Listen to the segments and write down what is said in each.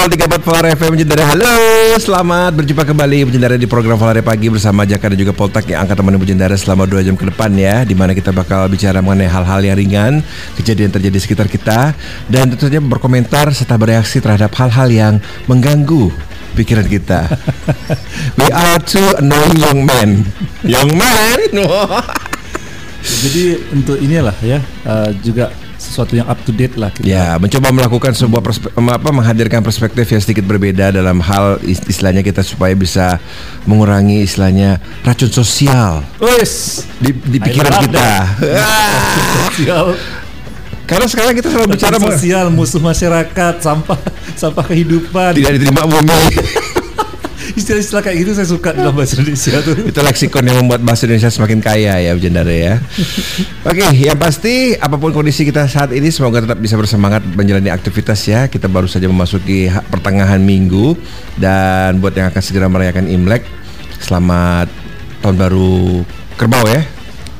103.4 Polar FM Jendara Halo, selamat berjumpa kembali Jendara di program Polar Pagi bersama Jaka dan juga Poltak yang akan temani Jendara selama 2 jam ke depan ya di mana kita bakal bicara mengenai hal-hal yang ringan, kejadian terjadi di sekitar kita dan tentu saja berkomentar serta bereaksi terhadap hal-hal yang mengganggu pikiran kita. We are two annoying young men. Young man. Jadi untuk inilah ya uh, juga sesuatu yang up to date lah kita. Ya, mencoba melakukan sebuah perspe- apa menghadirkan perspektif yang sedikit berbeda dalam hal is- istilahnya kita supaya bisa mengurangi istilahnya racun sosial Wes. di, di pikiran kita. Sosial, Karena sekarang kita selalu bicara sosial, musuh masyarakat, sampah, sampah kehidupan. tidak diterima bumi. Istilah-istilah kayak gitu saya suka dalam bahasa Indonesia tuh. Itu leksikon yang membuat bahasa Indonesia semakin kaya ya, Jendara ya. Oke, yang pasti apa pun kondisi kita saat ini semoga tetap bisa bersemangat menjalani aktivitas ya. Kita baru saja memasuki ha- pertengahan minggu dan buat yang akan segera merayakan Imlek, selamat tahun baru kerbau ya.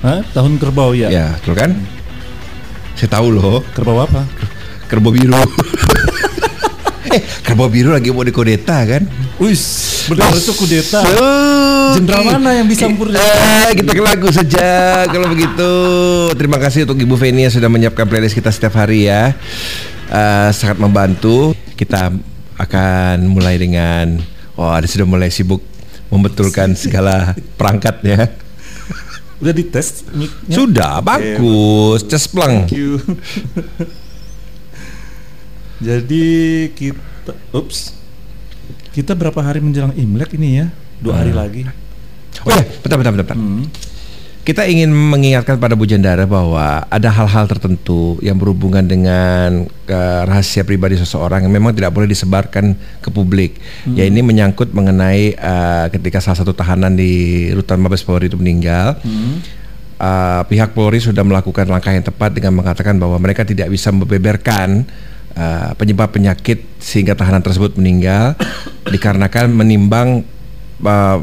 Hah? Tahun kerbau ya? Ya, betul kan? Saya tahu loh, Kerbau apa? kerbau biru. eh, kerbau biru lagi mau dikodeta kan? Wis, benar itu kudeta. Jenderal mana yang bisa mempur- Eh, kita ke lagu saja kalau begitu. Terima kasih untuk Ibu Feni yang sudah menyiapkan playlist kita setiap hari ya. Eh, sangat membantu. Kita akan mulai dengan oh, ada sudah mulai sibuk membetulkan segala perangkatnya. Udah dites mic-nya? Sudah bagus, cespleng. Thank you. Jadi kita, ups, kita berapa hari menjelang Imlek ini ya? Dua hari lagi. Oh ya, bentar, bentar, bentar. Hmm. Kita ingin mengingatkan pada Bu Jandara bahwa ada hal-hal tertentu yang berhubungan dengan rahasia pribadi seseorang yang memang tidak boleh disebarkan ke publik. Ya ini menyangkut mengenai eh, ketika salah satu tahanan di Rutan Mabes Polri itu meninggal. eh, pihak Polri sudah melakukan langkah yang tepat dengan mengatakan bahwa mereka tidak bisa membeberkan eh, penyebab penyakit sehingga tahanan tersebut meninggal dikarenakan menimbang uh,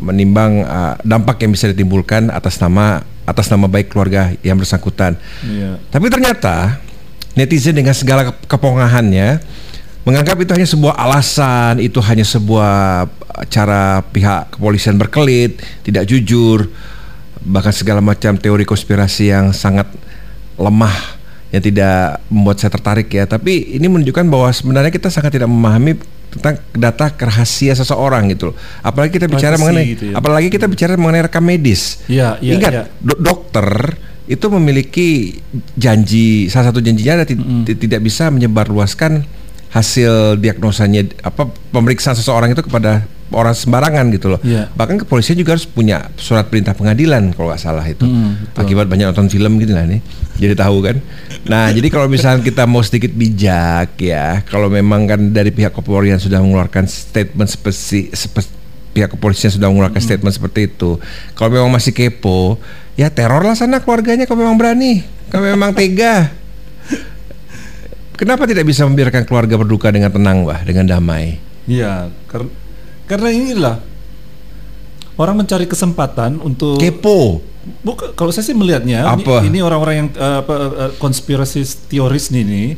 menimbang uh, dampak yang bisa ditimbulkan atas nama atas nama baik keluarga yang bersangkutan. Iya. Tapi ternyata netizen dengan segala ke- kepongahannya menganggap itu hanya sebuah alasan, itu hanya sebuah cara pihak kepolisian berkelit, tidak jujur, bahkan segala macam teori konspirasi yang sangat lemah yang tidak membuat saya tertarik ya. Tapi ini menunjukkan bahwa sebenarnya kita sangat tidak memahami tentang data rahasia seseorang gitu loh. Apalagi kita bicara mengenai gitu ya. apalagi kita bicara mengenai rekam medis. Iya, iya, Ingat, iya. do- dokter itu memiliki janji salah satu janjinya adalah ti- ti- tidak bisa menyebarluaskan hasil diagnosanya apa pemeriksaan seseorang itu kepada orang sembarangan gitu loh. Iya. Bahkan kepolisian juga harus punya surat perintah pengadilan kalau nggak salah itu. Mm, betul. Akibat banyak nonton film gitu lah nih. Jadi tahu kan. Nah, jadi kalau misalnya kita mau sedikit bijak ya, kalau memang kan dari pihak kepolisian sudah mengeluarkan statement spesi, sepe- pihak kepolisian sudah mengeluarkan statement seperti itu. Kalau memang masih kepo, ya terorlah sana keluarganya kalau memang berani, kalau memang tega. Kenapa tidak bisa membiarkan keluarga berduka dengan tenang, Wah, dengan damai? Iya, karena inilah orang mencari kesempatan untuk Kepo. Bukan, kalau saya sih melihatnya ini- Apa? ini orang-orang yang eh, apa eh, konspirasi teoris nih, nih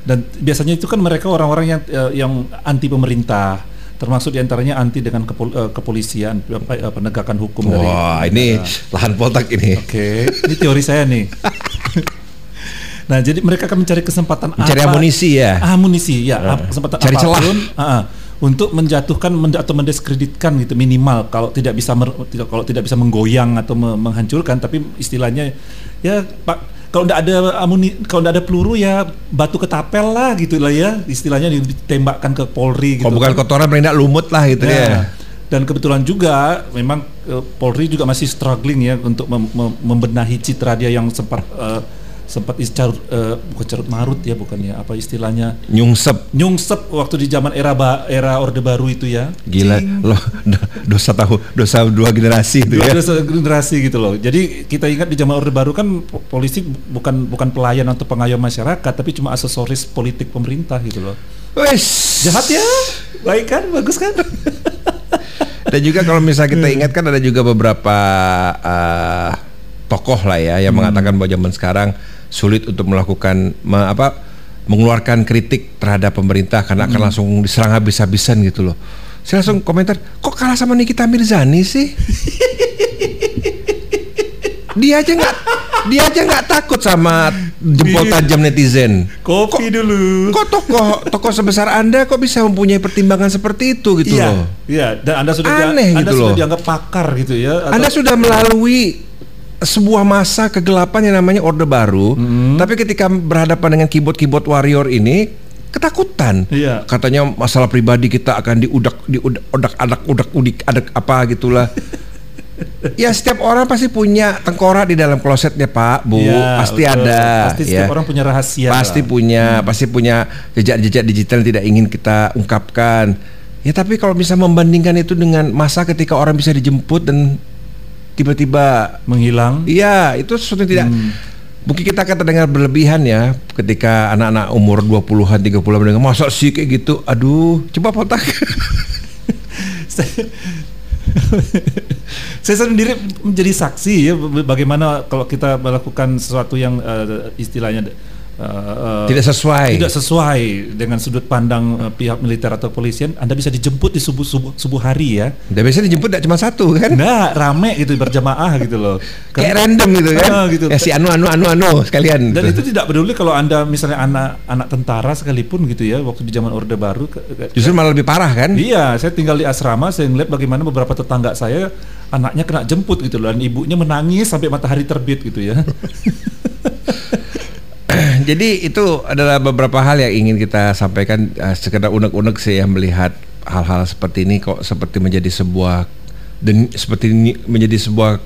dan biasanya itu kan mereka orang-orang yang eh, yang anti pemerintah termasuk di antaranya anti dengan kepol- eh, kepolisian eh, penegakan hukum dari Wah, ini lahan poltak ini. Oke, ini teori saya nih. nah, jadi mereka akan mencari kesempatan Mencari apa- amunisi ya? Amunisi, ya, ap- kesempatan Cari celah. apa pun ah, ah, untuk menjatuhkan men- atau mendiskreditkan gitu minimal kalau tidak bisa tidak kalau tidak bisa menggoyang atau me- menghancurkan, tapi istilahnya ya Pak kalau tidak ada amuni kalau tidak ada peluru ya batu ketapel lah gitu lah ya istilahnya ditembakkan ke Polri gitu. Kalau bukan kan. kotoran berindak lumut lah gitu Ya. ya. Dan kebetulan juga memang eh, Polri juga masih struggling ya untuk mem- mem- membenahi citra dia yang sempat eh, sempat is- carut, eh, bukan carut marut ya bukannya apa istilahnya Nyungsep. nyungsep waktu di zaman era ba- era orde baru itu ya. Gila, loh do- dosa tahu dosa dua generasi itu Dua ya. dua generasi gitu loh. Jadi kita ingat di zaman orde baru kan po- polisi bukan bukan pelayan atau pengayom masyarakat tapi cuma aksesoris politik pemerintah gitu loh. Wes. Jahat ya? Baik kan? Bagus kan? Dan juga kalau misalnya kita ingat kan ada juga beberapa eh, tokoh lah ya yang mengatakan bahwa zaman sekarang sulit untuk melakukan me- apa mengeluarkan kritik terhadap pemerintah karena akan langsung diserang habis-habisan gitu loh. Saya langsung komentar, kok kalah sama Nikita Mirzani sih? dia aja nggak dia aja nggak takut sama jempol tajam netizen. Kopi dulu. Kok tokoh tokoh sebesar anda kok bisa mempunyai pertimbangan seperti itu gitu iya, loh? iya. Dan anda sudah dia- Aneh anda gitu sudah loh. dianggap pakar gitu ya. atau- Anda sudah melalui sebuah masa kegelapan yang namanya Orde Baru, Hmm. tapi ketika berhadapan dengan keyboard-keyboard warrior ini ketakutan. Iya. Katanya masalah pribadi kita akan diudak diudak odak adak udak udik adak apa gitulah. ya setiap orang pasti punya tengkorak di dalam klosetnya Pak, Bu. Iya, pasti betul. ada. Pasti ya. setiap orang punya rahasia. Pasti lah. punya, pasti punya jejak-jejak digital yang tidak ingin kita ungkapkan. Ya tapi kalau bisa membandingkan itu dengan masa ketika orang bisa dijemput dan tiba-tiba menghilang. Iya, itu sesuatu yang tidak Mungkin kita akan terdengar berlebihan ya ketika anak-anak umur 20-an, 30-an mendengar masa sih kayak gitu. Aduh, coba potak. saya sendiri menjadi saksi ya bagaimana kalau kita melakukan sesuatu yang eh, istilahnya eh, eh, tidak sesuai. tidak sesuai dengan sudut pandang eh, pihak militer atau kepolisian, Anda bisa dijemput di subuh subuh subuh hari ya. Dan biasanya dijemput tidak cuma satu kan? Nah, rame gitu berjamaah gitu loh. Kayak random gitu kan? Ah, gitu. Ya si anu anu anu anu sekalian. Dan itu tidak peduli kalau Anda misalnya anak anak tentara sekalipun gitu ya, waktu di zaman Orde Baru Justru malah lebih parah kan? Iya, saya tinggal di asrama, saya ngeliat bagaimana beberapa tetangga saya anaknya kena jemput gitu loh, dan ibunya menangis sampai matahari terbit gitu ya. Jadi itu adalah beberapa hal yang ingin kita sampaikan eh, sekedar unek-unek sih ya melihat hal-hal seperti ini kok seperti menjadi sebuah dan seperti ini menjadi sebuah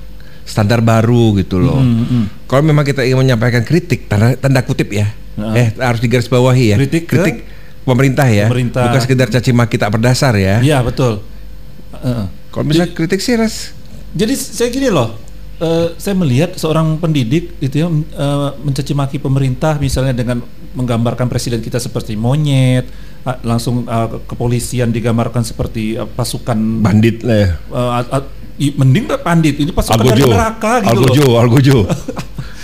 standar baru gitu loh. Hmm, Kalau memang kita ingin menyampaikan kritik tanda, tanda kutip ya, eh harus digarisbawahi ya. Kritik ke pemerintah ya, pemerintah. bukan sekedar caci maki tak berdasar ya. Iya betul. Heeh. Kalau bisa kritik sih ras. Jadi saya gini loh, eh, saya melihat seorang pendidik itu ya eh, mencaci maki pemerintah misalnya dengan menggambarkan presiden kita seperti monyet, langsung ah, kepolisian digambarkan seperti ah, pasukan bandit lah ya. ah, ah, i- mending pandit ini pasukan dari neraka gitu Algojo, loh. Algojo.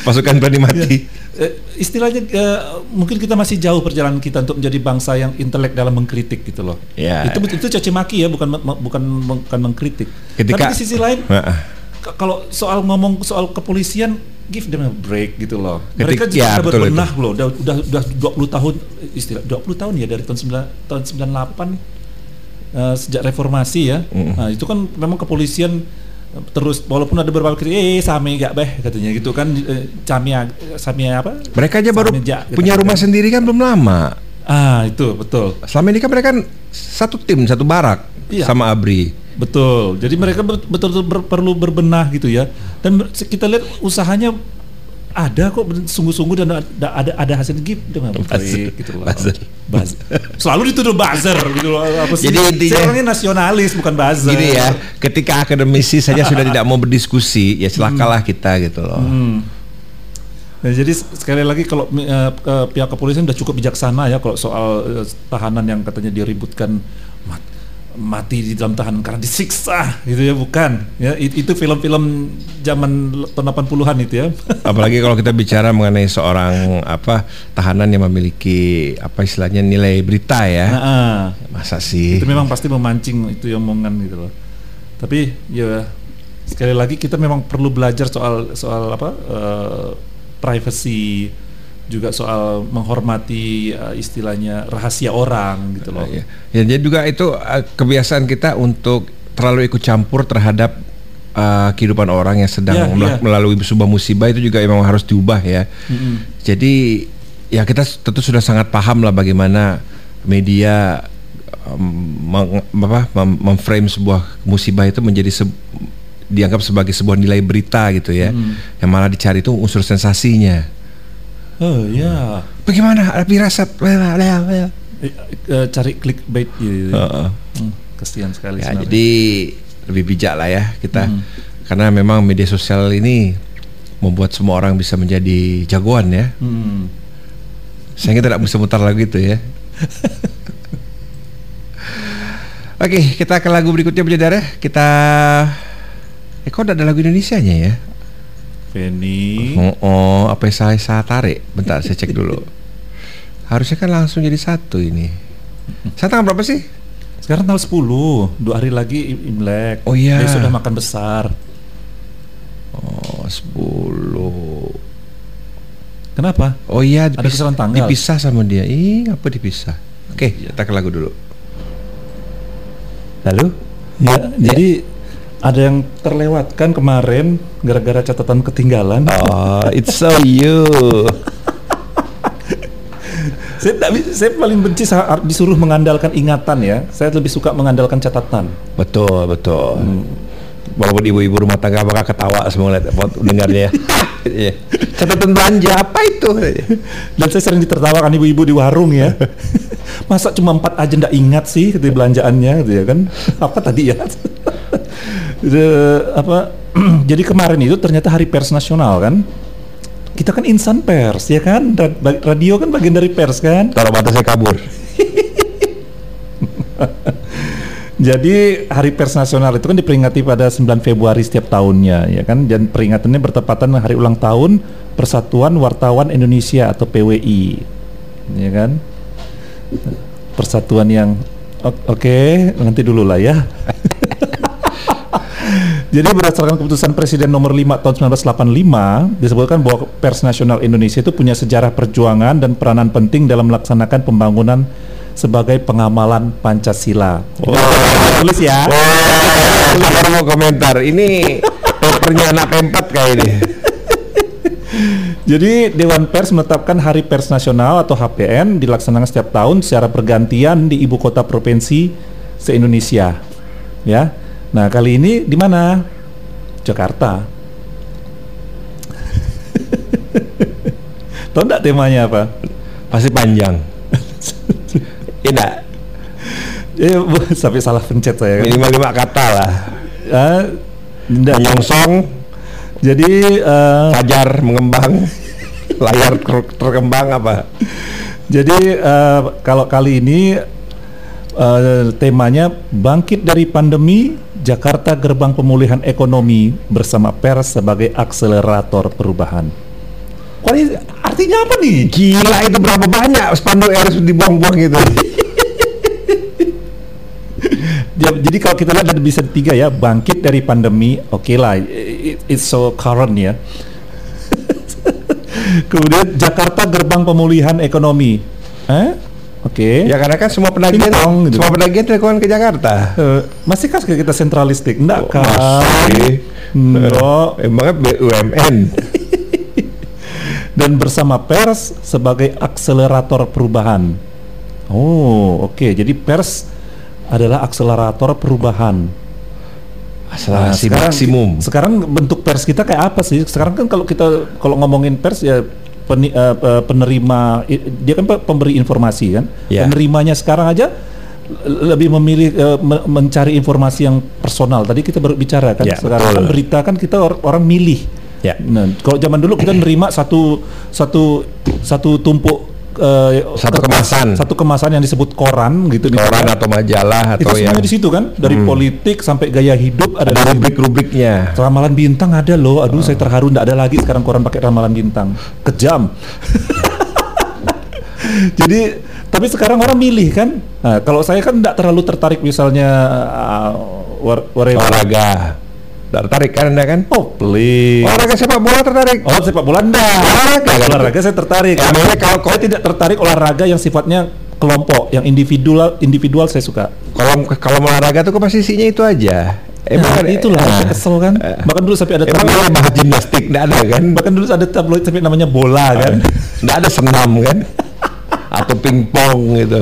Pasukan berani mati. Eh, istilahnya eh, mungkin kita masih jauh perjalanan kita untuk menjadi bangsa yang intelek dalam mengkritik gitu loh. Ya. Itu itu caci maki ya, bukan bukan bukan mengkritik. Ketika- Tapi di sisi lain Heeh. Kalau soal ngomong soal kepolisian give them a break gitu loh. Mereka Ketik- juga ya, udah betul berbenah loh. Udah udah udah 20 tahun istilah 20 tahun ya dari tahun 9 tahun 98 eh, sejak reformasi ya. Nah, itu kan memang kepolisian eh, terus walaupun ada beberapa kritik eh sami gak beh katanya gitu kan eh, camia samia apa? Mereka aja baru gitu punya kan. rumah sendiri kan belum lama. Ah, itu betul. Selama ini kan mereka kan satu tim, satu barak Iya. sama Abri. Betul. Jadi mereka betul-betul ber- perlu berbenah gitu ya. Dan kita lihat usahanya ada kok sungguh-sungguh dan ada ada, ada hasil give dengan baik gitu loh. Buzzer. Buzzer. Selalu dituduh buzzer gitu loh. Apa sih? Jadi intinya- Saya orangnya nasionalis bukan buzzer. Gini ya, ketika akademisi saja sudah tidak mau berdiskusi, ya silakanlah kita gitu loh. Hmm. Nah, jadi sekali lagi kalau ke- pihak kepolisian sudah cukup bijaksana ya kalau soal eh, tahanan yang katanya diributkan mati di dalam tahanan karena disiksa gitu ya bukan ya it- itu film-film zaman tahun 80-an itu ya Apalagi kalau kita bicara mengenai seorang apa tahanan yang memiliki apa istilahnya nilai berita ya. Nah, ah. Masa sih? itu memang pasti memancing itu omongan gitu loh tapi ya sekali lagi kita memang perlu belajar soal soal apa eh, privacy juga soal menghormati eh, istilahnya rahasia orang gitu loh Ya, ya jadi juga itu uh, kebiasaan kita untuk terlalu ikut campur terhadap uh, kehidupan orang yang sedang Ya, ya. melalui sebuah musibah itu juga memang harus diubah ya. Mm-mm. Jadi ya kita tentu sudah sangat paham lah bagaimana media um, meng- apa, mem- memframe sebuah musibah itu menjadi se- dianggap sebagai sebuah nilai berita gitu ya. Yang malah dicari itu unsur sensasinya. Oh ya, Bagaimana? Ada pirasat. Eh, eh, cari clickbait gitu. Heeh. Hmm, kasihan sekali. Ya, sebenarnya. jadi lebih bijak lah ya kita. Karena memang media sosial ini membuat semua orang bisa menjadi jagoan ya. Hmm. Saya tidak bisa mutar lagu itu ya. Oke, kita ke lagu berikutnya Bidadara. Kita Eh kok ada lagu Indonesianya ya? Feni. Oh, oh apa yang saya, saya tarik? Bentar, saya cek dulu. Harusnya kan langsung jadi satu ini. Saya tanggal berapa sih? Sekarang tanggal 10, dua hari lagi Imlek. Oh iya. Dia sudah makan besar. Oh, 10. Kenapa? Oh iya, Ada kesalahan tanggal. Dipisah sama dia. Ih, apa dipisah? Oke, kita ke lagu dulu. Lalu? Ya, jadi ada yang terlewatkan kemarin gara-gara catatan ketinggalan. Oh, it's so you. Saya, tak saya paling benci saat disuruh mengandalkan ingatan ya. Saya lebih suka mengandalkan catatan. betul, betul. Walaupun ibu-ibu rumah tangga bakal ketawa semua lihat dengarnya. Iya. Catatan belanja apa itu? Dan saya sering ditertawakan ibu-ibu di warung ya. Masa cuma empat aja ndak ingat sih gitu belanjaannya gitu ya kan? Apa tadi ya? The- apa? jadi kemarin itu ternyata hari pers nasional kan? Kita kan insan pers ya kan? Radio kan bagian dari pers kan? Taruh mata saya kabur. Jadi Hari Pers Nasional itu kan diperingati pada 9 Februari setiap tahunnya ya kan dan peringatannya bertepatan dengan hari ulang tahun Persatuan Wartawan Indonesia atau PWI. Ya kan? Persatuan yang oke, nanti dulu lah ya. Jadi berdasarkan keputusan Presiden nomor 5 tahun 1985 disebutkan bahwa Pers Nasional Indonesia itu punya sejarah perjuangan dan peranan penting dalam melaksanakan pembangunan sebagai pengamalan Pancasila. Tulis ya. Oh, saya mau komentar. Ini papernya anak pempat kayak ini. Jadi Dewan Pers menetapkan Hari Pers Nasional atau HPN dilaksanakan setiap tahun secara bergantian di ibu kota provinsi se-Indonesia. Ya. Nah, kali ini di mana? Jakarta. Tahu enggak temanya apa? Pasti panjang. Tidak. Eh, bu- sampai salah pencet saya kan. Minimal lima kata lah. Ah, enggak. Menyongsong, Jadi eh, fajar mengembang, layar ter- terkembang apa? Jadi eh, kalau kali ini eh, temanya bangkit dari pandemi Jakarta gerbang pemulihan ekonomi bersama pers sebagai akselerator perubahan. Wah, ini artinya apa nih? Gila itu berapa banyak spanduk harus dibuang-buang gitu. Ya, jadi kalau kita lihat ada bisa tiga ya bangkit dari pandemi, oke lah, it- it's so current ya. Kemudian Jakarta gerbang pemulihan ekonomi, eh? Oke. Ya karena kan semua penagihan, gitu. semua penagihan dilakukan ke Jakarta. Eh, masih kan kita sentralistik? Enggak kan? Masih. Enggak. Emangnya BUMN. Dan bersama pers sebagai akselerator perubahan. Oh, oke. Jadi pers adalah akselerator perubahan. Akselerasi sekarang, maksimum. Sekarang bentuk pers kita kayak apa sih? Sekarang kan kalau kita kalau ngomongin pers ya peni- pe- penerima dia kan pe- pemberi informasi kan. Ya. Penerimanya sekarang aja lebih memilih me- mencari informasi yang personal. Tadi kita baru bicara kan. Ya, sekarang betul. kan berita kan kita or- orang milih. Ya. Nah, kalau zaman dulu kita nerima satu satu satu tumpuk eh, Satu kemasan. satu kemasan yang disebut koran gitu Koran misalnya. atau majalah itu atau yang semuanya di situ kan dari politik sampai gaya hidup ada, ada rubrik-rubriknya. Ramalan bintang ada loh. Aduh, saya terharu nggak ada lagi sekarang koran pakai ramalan bintang. Kejam. Jadi, tapi sekarang orang milih kan. Nah, kalau saya kan nggak terlalu tertarik misalnya uh, war-. Olahraga. Tertarik kan Anda kan? Oh, please. Olahraga sepak bola tertarik. Oh, sepak bola enggak. Olahraga. Olahraga saya tertarik. Ya, makanya kalau saya tidak tertarik olahraga yang sifatnya kelompok, yang individual individual saya suka. Kalau kalau olahraga tuh kok pasti isinya itu aja. Emang kan- itulah saya kesel kan. Bahkan dulu sampai ada Emang tabloid, ada bahas gimnastik enggak ada kan? bahkan dulu ada tabloid sampai namanya bola kan. Enggak ada senam kan? Atau pingpong gitu.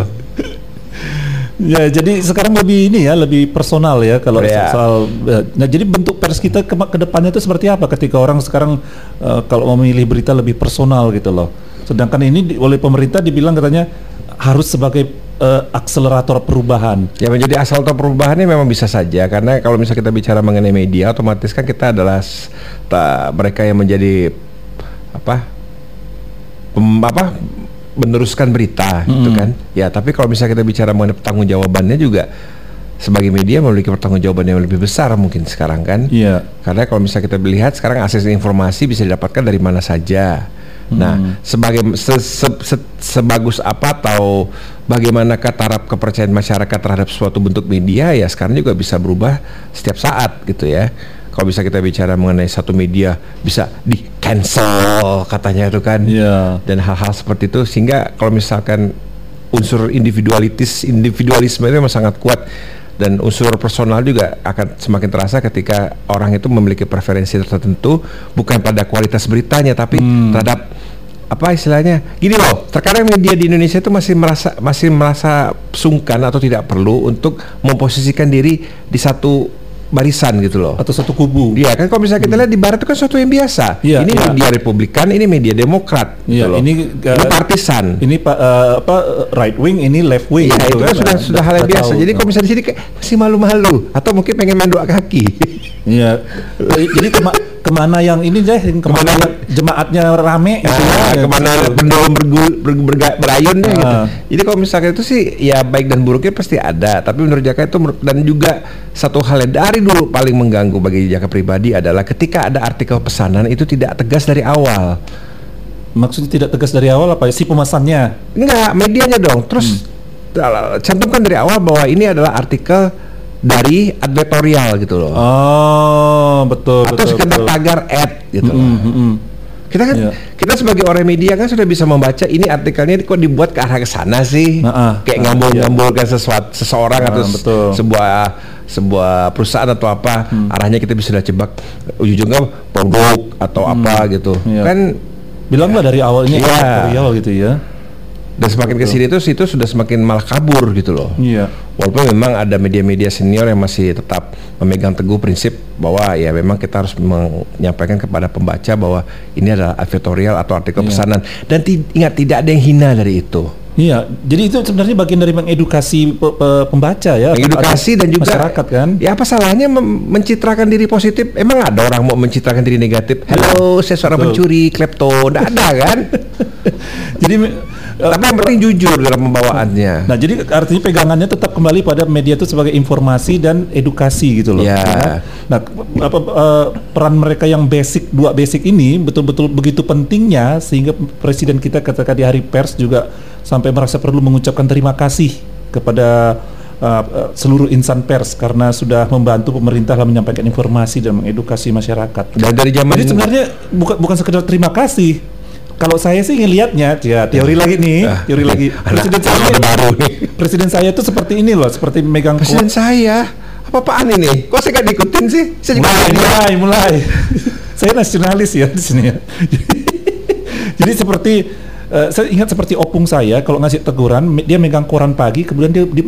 Ya, jadi sekarang lebih ini ya, lebih personal ya kalau Ya. soal. eh, Nah, jadi bentuk pers kita ke, ke depannya itu seperti apa ketika orang sekarang eh, kalau memilih berita lebih personal gitu loh. Sedangkan ini di- oleh pemerintah dibilang katanya harus sebagai eh, akselerator perubahan. Ya menjadi asal atau perubahannya memang bisa saja karena kalau misalnya kita bicara mengenai media otomatis kan kita adalah ta- mereka yang menjadi apa pem- apa meneruskan berita gitu kan. Ya tapi kalau misalnya kita bicara mengenai pertanggungjawabannya juga sebagai media memiliki pertanggungjawaban yang lebih besar mungkin sekarang kan. Iya. Karena kalau misalnya kita melihat sekarang akses informasi bisa didapatkan dari mana saja. Nah, sebagai se, se, se- sebagus apa atau bagaimanakah taraf kepercayaan masyarakat terhadap suatu bentuk media ya sekarang juga bisa berubah setiap saat gitu ya. Kalau bisa kita bicara mengenai satu media bisa di cancel katanya itu kan. Iya. dan hal-hal seperti itu sehingga kalau misalkan unsur individualitis individualisme itu memang sangat kuat. Dan unsur personal juga akan semakin terasa ketika orang itu memiliki preferensi tertentu bukan pada kualitas beritanya tapi terhadap apa istilahnya gini loh terkadang media di Indonesia itu masih merasa masih merasa sungkan atau tidak perlu untuk memposisikan diri di satu barisan gitu loh Atau satu kubu. Iya kan kalau misalnya kita lihat di barat itu kan sesuatu yang biasa. Iya, ini iya. media Republikan, ini media Demokrat. Iya, gitu loh. ini, ini uh, partisan. Ini eh, apa right wing, ini left wing. Iya, gitu itu kan sudah Nah, sudah hal yang biasa. tahu. Jadi kalau misalnya di sini kayak masih malu-malu atau mungkin pengen main dua kaki. Iya. Eh, Jadi ke mana yang ini deh, yang ke mana, Kemana- jemaatnya rame gitu Nah, ya. ke mana Gitu. pendulum bergul, ber, berga- berayun deh gitu. Ah. Jadi kalau misalkan itu sih ya baik dan buruknya pasti ada. Tapi menurut Jaka itu dan juga satu hal yang dari dulu paling mengganggu bagi Jaka pribadi adalah ketika ada artikel pesanan itu tidak tegas dari awal. Maksudnya tidak tegas dari awal apa ya? Si pemesannya. Enggak, medianya dong. Terus dal- cantumkan dari awal bahwa ini adalah artikel dari advertorial gitu loh. Oh, betul Atau betul. sekedar betul. tagar ad gitu. Mm, mm, mm. Kita kan Iya. kita sebagai orang media kan sudah bisa membaca ini artikelnya kok dibuat ke arah ke sana sih. Nah, ah. Kayak Ah, ngambul-ngambulkan sesuatu seseorang Ah, atau betul. sebuah sebuah perusahaan atau apa Hmm. arahnya kita bisa sudah jebak ujung-ujungnya produk atau apa gitu. Iya. Kan Bilanglah dari awalnya Iya. editorial gitu ya. Dan semakin ke sini itu itu sudah semakin malah kabur gitu loh. Iya. Walaupun memang ada media-media senior yang masih tetap memegang teguh prinsip bahwa ya memang kita harus menyampaikan kepada pembaca bahwa ini adalah advertorial atau artikel Iya. pesanan dan ingat tidak ada yang hina dari itu. Iya, jadi itu sebenarnya bagian dari mengedukasi pe- pe- pembaca ya, Mengedukasi dan juga masyarakat kan. Ya apa salahnya mencitrakan diri positif? Emang ada orang mau mencitrakan diri negatif? Halo, saya seorang Betul. pencuri, klepto, tidak ada kan? Jadi Tapi yang penting jujur dalam pembawaannya. Nah, jadi artinya pegangannya tetap kembali pada media itu sebagai informasi dan edukasi gitu loh. Ya. kan? Nah, apa eh, peran mereka yang basic dua basic ini betul-betul begitu pentingnya sehingga presiden kita ketika di hari pers juga sampai merasa perlu mengucapkan terima kasih kepada eh, seluruh insan pers karena sudah membantu pemerintah dalam menyampaikan informasi dan mengedukasi masyarakat. Dan dari zaman Jadi sebenarnya bukan bukan sekedar terima kasih. Kalau saya sih ngelihatnya, ya teori lagi nih, Ah, teori lagi. Presiden saya, baru nih. presiden saya tuh seperti ini loh, seperti megang Presiden saya apa-apaan ini? Kok saya gak diikutin sih? Saya juga mulai, nggak mulai, mulai. saya nasionalis ya di sini ya. Jadi seperti eh, saya ingat seperti opung saya kalau ngasih teguran dia megang koran pagi kemudian dia di,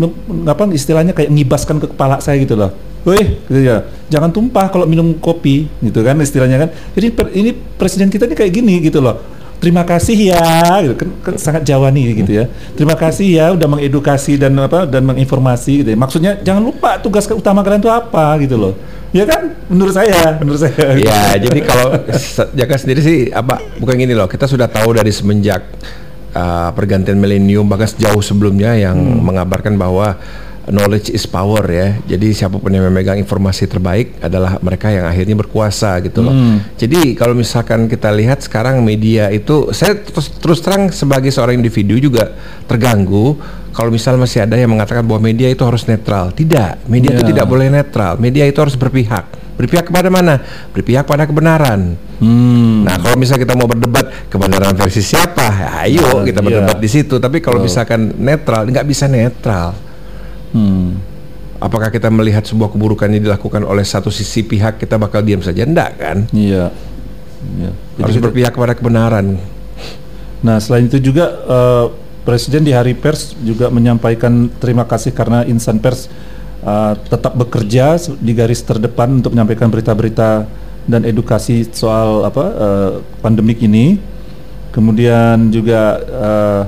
apa istilahnya kayak ngibaskan ke kepala saya gitu loh. Woi, gitu ya. Jangan tumpah kalau minum kopi gitu kan istilahnya kan. Jadi per- ini presiden kita ini kayak gini gitu loh. Terima kasih ya, gitu kan, kan sangat Jawa nih gitu ya. Terima kasih ya udah mengedukasi dan apa dan menginformasi gitu. Ya. Maksudnya jangan lupa tugas utama kalian itu apa gitu loh. Ya kan? Menurut saya, menurut saya. Ya, jadi kalau Jaka sendiri sih apa bukan gini loh. Kita sudah tahu dari semenjak uh, pergantian milenium bahkan jauh sebelumnya yang mengabarkan bahwa knowledge is power ya. Jadi siapa pun yang memegang informasi terbaik adalah mereka yang akhirnya berkuasa gitu loh. Jadi kalau misalkan kita lihat sekarang media itu saya terus, terus terang sebagai seorang individu juga terganggu kalau misal masih ada yang mengatakan bahwa media itu harus netral. Tidak, media itu Ya. tidak boleh netral. Media itu harus berpihak. Berpihak kepada mana? Berpihak pada kebenaran. Hmm. Nah, kalau misalnya kita mau berdebat kebenaran versi siapa, ya ayo Nah, kita iya. berdebat di situ. Tapi kalau misalkan netral, nggak bisa netral. Hmm. Apakah kita melihat sebuah keburukan ini dilakukan oleh satu sisi pihak kita bakal diam saja? Enggak kan? Iya. Iya. Harus kita- berpihak kepada kebenaran. Nah, selain itu juga eh, Presiden di Hari Pers juga menyampaikan terima kasih karena insan pers eh, tetap bekerja di garis terdepan untuk menyampaikan berita-berita dan edukasi soal apa eh, pandemik ini. Kemudian juga eh,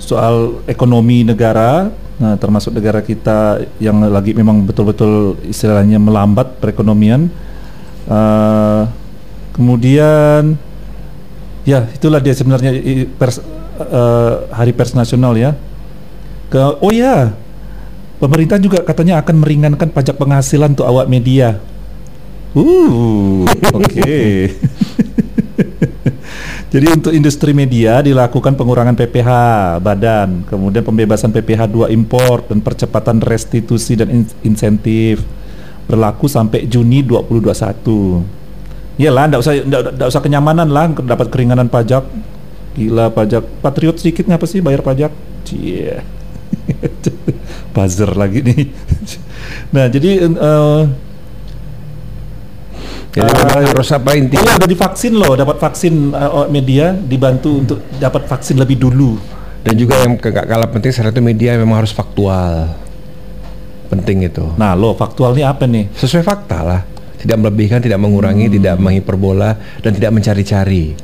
soal ekonomi negara, nah termasuk negara kita yang lagi memang betul-betul istilahnya melambat perekonomian. Eh, kemudian Ya, itulah dia sebenarnya pers eh, Hari Pers Nasional ya. Ke oh ya. Pemerintah juga katanya akan meringankan pajak penghasilan untuk awak media. Uh, oke. Jadi untuk industri media dilakukan pengurangan PPh badan, kemudian pembebasan PPh 2 impor dan percepatan restitusi dan in insentif berlaku sampai Juni 2021. Iyalah, enggak usah enggak usah kenyamanan lah dapat keringanan pajak. Gila pajak patriot sedikit ngapa sih bayar pajak? Cie. Buzzer lagi nih. nah, jadi uh, jadi uh, harus apa intinya? Oh, udah divaksin loh, dapat vaksin uh, media dibantu untuk dapat vaksin lebih dulu. Dan juga yang gak kalah penting salah satu media memang harus faktual. Penting itu. Nah, lo faktualnya apa nih? Sesuai fakta lah. Tidak melebihkan, tidak mengurangi, hmm. tidak menghiperbola dan tidak mencari-cari.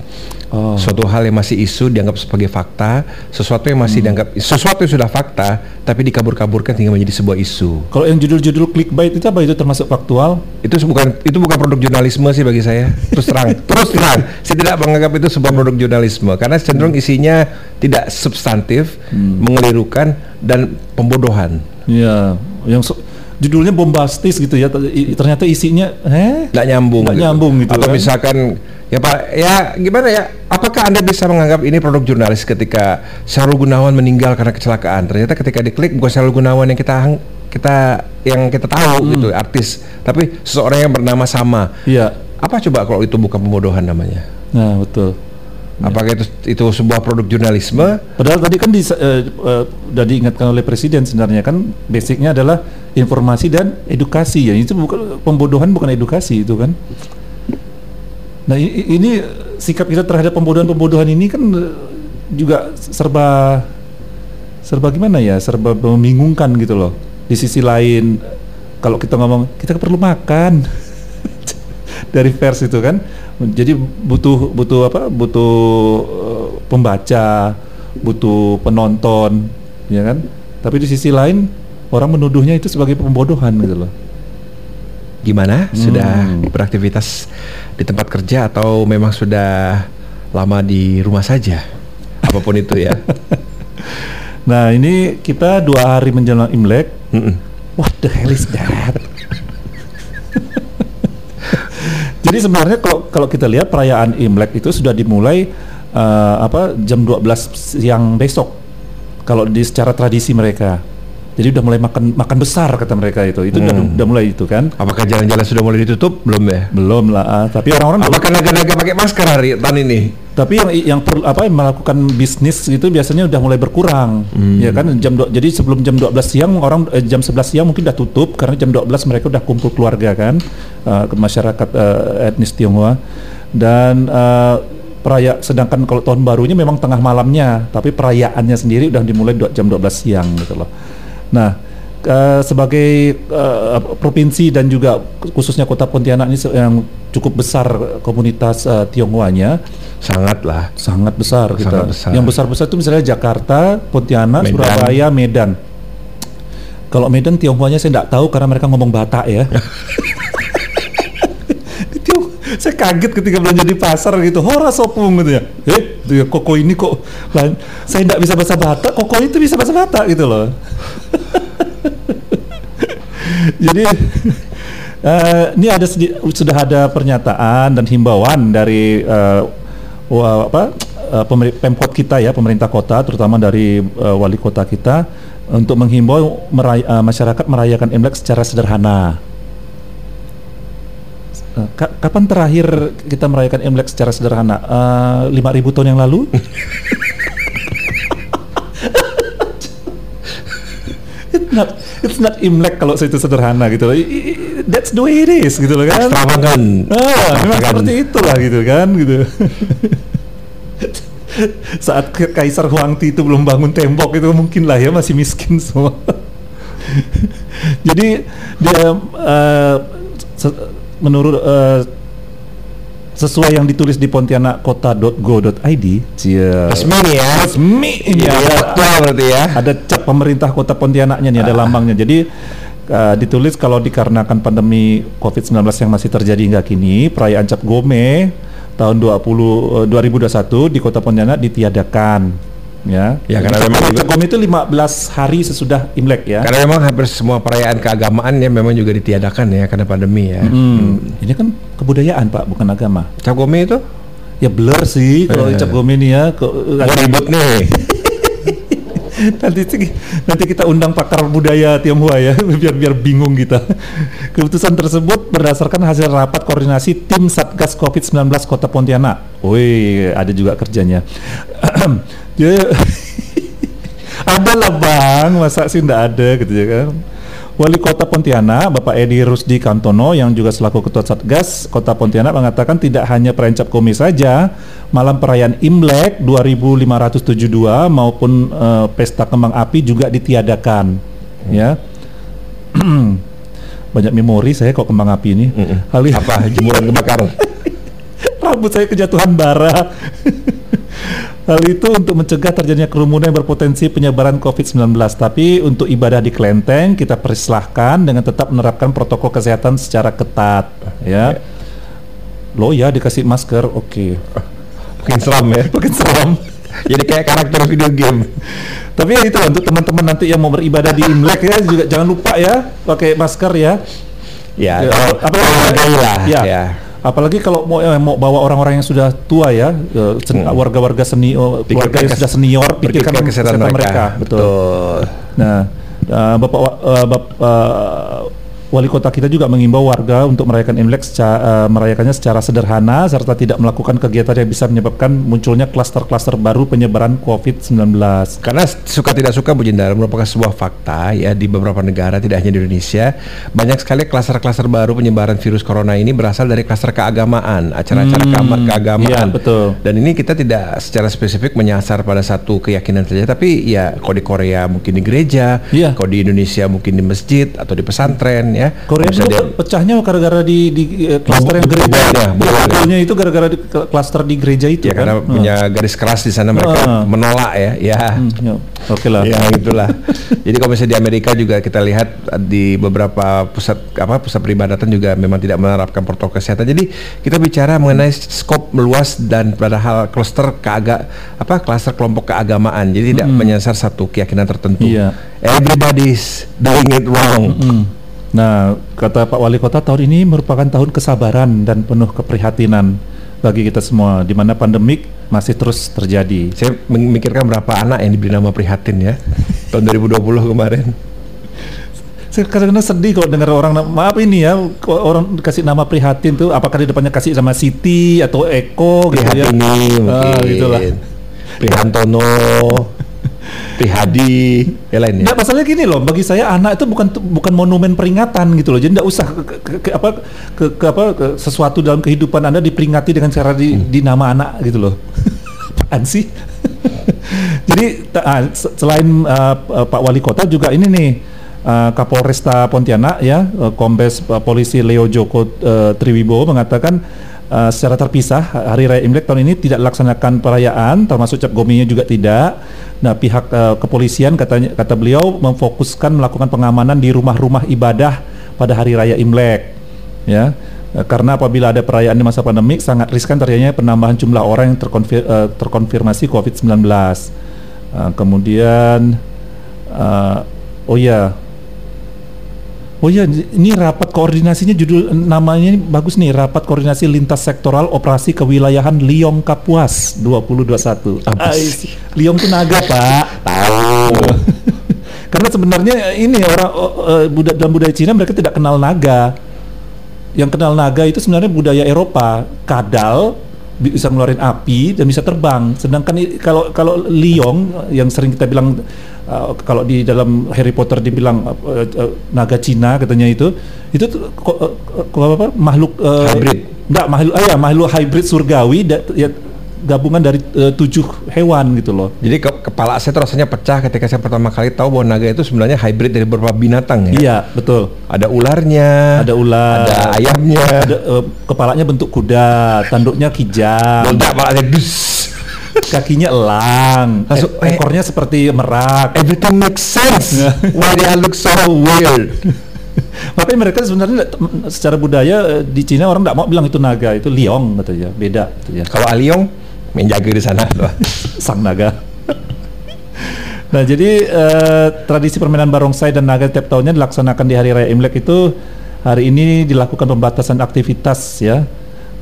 Oh. Suatu hal yang masih isu dianggap sebagai fakta, sesuatu yang masih hmm. dianggap sesuatu yang sudah fakta tapi dikabur-kaburkan hingga menjadi sebuah isu. Kalau yang judul-judul clickbait itu apa itu termasuk faktual? Itu bukan itu bukan produk jurnalisme sih bagi saya. Terus terang, terus terang, saya tidak menganggap itu sebuah produk jurnalisme karena cenderung isinya tidak substantif, hmm. mengelirukan dan pembodohan. Iya, yang so judulnya bombastis gitu ya ternyata isinya eh nggak nyambung nggak gitu. nyambung gitu atau kan? misalkan ya pak ya gimana ya apakah anda bisa menganggap ini produk jurnalis ketika Syahrul Gunawan meninggal karena kecelakaan ternyata ketika diklik bukan Syahrul Gunawan yang kita kita yang kita tahu hmm. gitu artis tapi seseorang yang bernama sama iya apa coba kalau itu bukan pembodohan namanya nah betul Apakah itu itu sebuah produk jurnalisme? Padahal tadi kan di, uh, uh, udah diingatkan oleh presiden sebenarnya kan basicnya adalah informasi dan edukasi ya. Itu bukan pembodohan bukan edukasi itu kan. Nah ini sikap kita terhadap pembodohan-pembodohan ini kan juga serba serba gimana ya? Serba membingungkan gitu loh. Di sisi lain kalau kita ngomong kita perlu makan dari vers itu kan jadi butuh butuh apa butuh uh, pembaca butuh penonton ya kan tapi di sisi lain orang menuduhnya itu sebagai pembodohan gitu loh gimana hmm. sudah beraktivitas di tempat kerja atau memang sudah lama di rumah saja apa pun itu ya nah ini kita dua hari menjelang imlek mm -mm. what the hell is that Jadi sebenarnya kalau kalau kita lihat perayaan Imlek itu sudah dimulai uh, apa jam 12 siang besok. Kalau di secara tradisi mereka. Jadi udah mulai makan makan besar kata mereka itu. Itu hmm. udah, udah mulai itu kan. Apakah jalan-jalan sudah mulai ditutup? Belum ya? Belum lah. Uh, tapi orang-orang Apakah naga-naga pakai masker hari tahun ini? Tapi yang yang per, apa yang melakukan bisnis itu biasanya udah mulai berkurang. Hmm. Ya kan jam do, jadi sebelum jam 12 siang orang eh, jam 11 siang mungkin udah tutup karena jam 12 mereka udah kumpul keluarga kan uh, ke masyarakat uh, etnis Tionghoa. Dan uh, peraya sedangkan kalau tahun barunya memang tengah malamnya, tapi perayaannya sendiri udah dimulai jam 12 siang gitu loh. Nah, uh, sebagai uh, provinsi dan juga khususnya kota Pontianak ini yang cukup besar komunitas uh, Tionghoanya, sangatlah sangat besar kita. Sangat besar. Yang besar-besar itu misalnya Jakarta, Pontianak, Medan. Surabaya, Medan. Kalau Medan Tionghoanya saya tidak tahu karena mereka ngomong Batak ya. saya kaget ketika belanja di pasar gitu. Hora sopung gitu ya. Eh tuh ya koko ini kok saya tidak bisa bahasa Batak koko itu bisa bahasa Batak gitu loh. Jadi uh, ini ada sudah ada pernyataan dan himbauan dari uh, apa uh, pemkot kita ya pemerintah kota terutama dari uh, wali kota kita untuk menghimbau meray uh, masyarakat merayakan Imlek secara sederhana. Eh, kapan terakhir kita merayakan Imlek secara sederhana? Eh, lima uh, ribu tahun yang lalu? it's not it's not Imlek kalau itu sederhana gitu loh. That's the way it is gitu loh kan. Ah, memang seperti itulah gitu kan gitu. Saat Kaisar Huangti itu belum bangun tembok itu mungkin lah ya masih miskin semua. Jadi dia uh, menurut uh, sesuai yang ditulis di pontianakkota.go.id resmi ya. Resmi. Ya, ya betul berarti ya. ada cap pemerintah kota Pontianaknya nih ada ah. lambangnya. Jadi uh, ditulis kalau dikarenakan pandemi COVID-19 yang masih terjadi hingga kini perayaan cap gome tahun 20 uh, 2021 di kota Pontianak ditiadakan ya. Ya karena memang Cekom itu 15 hari sesudah Imlek ya. Karena memang hampir semua perayaan keagamaan ya memang juga ditiadakan ya karena pandemi ya. Hmm. Hmm. Ini kan kebudayaan Pak, bukan agama. Cap itu? Ya blur sih kalau Eh. Ini ya. Kok- Mau ribut nih. nanti nanti kita undang pakar budaya Tionghoa ya biar biar bingung kita. Keputusan tersebut berdasarkan hasil rapat koordinasi tim Satgas Covid-19 Kota Pontianak. Wih, ada juga kerjanya. Ada lah bang, masa sih nggak ada gitu ya kan? Wali Kota Pontianak, Bapak Edi Rusdi Kantono yang juga selaku Ketua Satgas Kota Pontianak mengatakan tidak hanya perayaan Cap Gome saja, malam perayaan Imlek 2572 maupun eh, pesta kembang api juga ditiadakan. Ya. Banyak memori saya kok kembang api ini. Hal ini- Apa jemuran kebakaran? rambut saya kejatuhan bara. Hal itu untuk mencegah terjadinya kerumunan yang berpotensi penyebaran COVID-19. Tapi untuk ibadah di kelenteng kita persilahkan dengan tetap menerapkan protokol kesehatan secara ketat. Ya. Lo ya dikasih masker, oke. Makin seram ya. Makin seram. Jadi kayak karakter video game. Tapi ya itu untuk teman-teman nanti yang mau beribadah di Imlek ya juga jangan lupa ya pakai masker ya. Ya, Ya, kalau apa- hargai lah. Ya. Ya. Apalagi kalau mau eh, mau bawa orang-orang yang sudah tua ya, eh, sen- Hmm. warga-warga seni, oh, keluarga yang sudah senior, pikirkan pikirkan kesehatan mereka. Betul. Betul. Nah, eh, Bapak wa- eh, Bap- eh, Wali kota kita juga mengimbau warga untuk merayakan Imlek seca- eh, merayakannya secara sederhana serta tidak melakukan kegiatan yang bisa menyebabkan munculnya klaster-klaster baru penyebaran COVID-19. Karena suka tidak suka Bu Jendara merupakan sebuah fakta ya di beberapa negara tidak hanya di Indonesia banyak sekali klaster-klaster baru penyebaran virus corona ini berasal dari klaster keagamaan acara-acara keama- keagamaan iya, betul. dan ini kita tidak secara spesifik menyasar pada satu keyakinan saja tapi ya kalau di Korea mungkin di gereja Iya. kalau di Indonesia mungkin di masjid atau di pesantren ya Korea Bisa dulu dia- pe- pecahnya gara-gara di, di eh, klaster yang gereja. Bubunya itu gara-gara di klaster di gereja itu ya kan. karena Hmm. punya garis keras di sana mereka Ah. menolak ya ya Hmm, ya, Oke lah. Ya itulah. Jadi kalau misalnya di Amerika juga kita lihat uh, di beberapa pusat apa pusat peribadatan juga memang tidak menerapkan protokol kesehatan. Jadi kita bicara mengenai skop meluas dan pada hal kluster keaga apa kluster kelompok keagamaan. Jadi tidak menyasar satu keyakinan tertentu. Iya. Everybody's doing it wrong. Hmm. Nah, kata Pak Wali Kota tahun ini merupakan tahun kesabaran dan penuh keprihatinan bagi kita semua di mana pandemik masih terus terjadi. Saya memikirkan berapa anak yang diberi nama prihatin ya tahun 2020 kemarin. Saya kadang-kadang sedih kalau dengar orang maaf ini ya orang kasih nama prihatin tuh apakah di depannya kasih nama Siti atau Eko gitu ya. Prihatini mungkin. Ah, gitulah. Prihantono, Prihadi, ya lain ya. Nggak, masalahnya gini loh, bagi saya anak itu bukan bukan monumen peringatan gitu loh. Jadi nggak usah ke, ke- ke- apa ke, ke apa ke sesuatu dalam kehidupan Anda diperingati dengan cara di, di nama anak gitu loh. Apaan sih? Jadi ah, se- selain uh, Pak Wali Kota juga ini nih uh, Kapolresta Pontianak ya, uh, Kombes uh, Polisi Leo Joko uh, Triwibowo mengatakan uh, secara terpisah Hari Raya Imlek tahun ini tidak dilaksanakan perayaan, termasuk cap gomenya juga tidak. Nah, pihak uh, kepolisian katanya kata beliau memfokuskan melakukan pengamanan di rumah-rumah ibadah pada Hari Raya Imlek. Ya. Eh, Karena apabila ada perayaan di masa pandemik sangat riskan terjadinya penambahan jumlah orang yang terkonfir- terkonfirmasi COVID-19. Eh, kemudian eh, oh ya. Oh ya, ini rapat koordinasinya judul namanya ini bagus nih, rapat koordinasi lintas sektoral operasi kewilayahan Liong Kapuas 2021. Apa sih? Liong itu naga, Pak. Tahu. Karena sebenarnya ini orang uh, buda- dalam budaya Cina mereka tidak kenal naga. Yang kenal naga itu sebenarnya budaya Eropa, kadal bisa ngeluarin api dan bisa terbang. Sedangkan kalau kalau liong yang sering kita bilang uh, kalau di dalam Harry Potter dibilang uh, uh, naga Cina katanya itu itu uh, ko- apa makhluk uh, Hybrid. Enggak, makhluk ah ya, makhluk hybrid surgawi da- ya, gabungan dari uh, tujuh hewan gitu loh. Jadi ke- kepala saya tuh rasanya pecah ketika saya pertama kali tahu bahwa naga itu sebenarnya hybrid dari beberapa binatang ya. Iya, betul. Ada ularnya, Ada ular, ada ayamnya, ada, eh, kepalanya bentuk kuda, tanduknya kijang, meledak kepalanya dus. Kakinya elang, Langsung, e- ekornya seperti merak. Everything makes sense. Why they look so weird? Makanya mereka sebenarnya secara budaya eh, di Cina orang nggak mau bilang itu naga, itu liong katanya, beda gitu ya. Kalau Aliong menjaga di sana. Sang naga. nah, jadi eh, tradisi permainan barongsai dan naga tiap tahunnya dilaksanakan di hari raya Imlek itu hari ini dilakukan pembatasan aktivitas ya.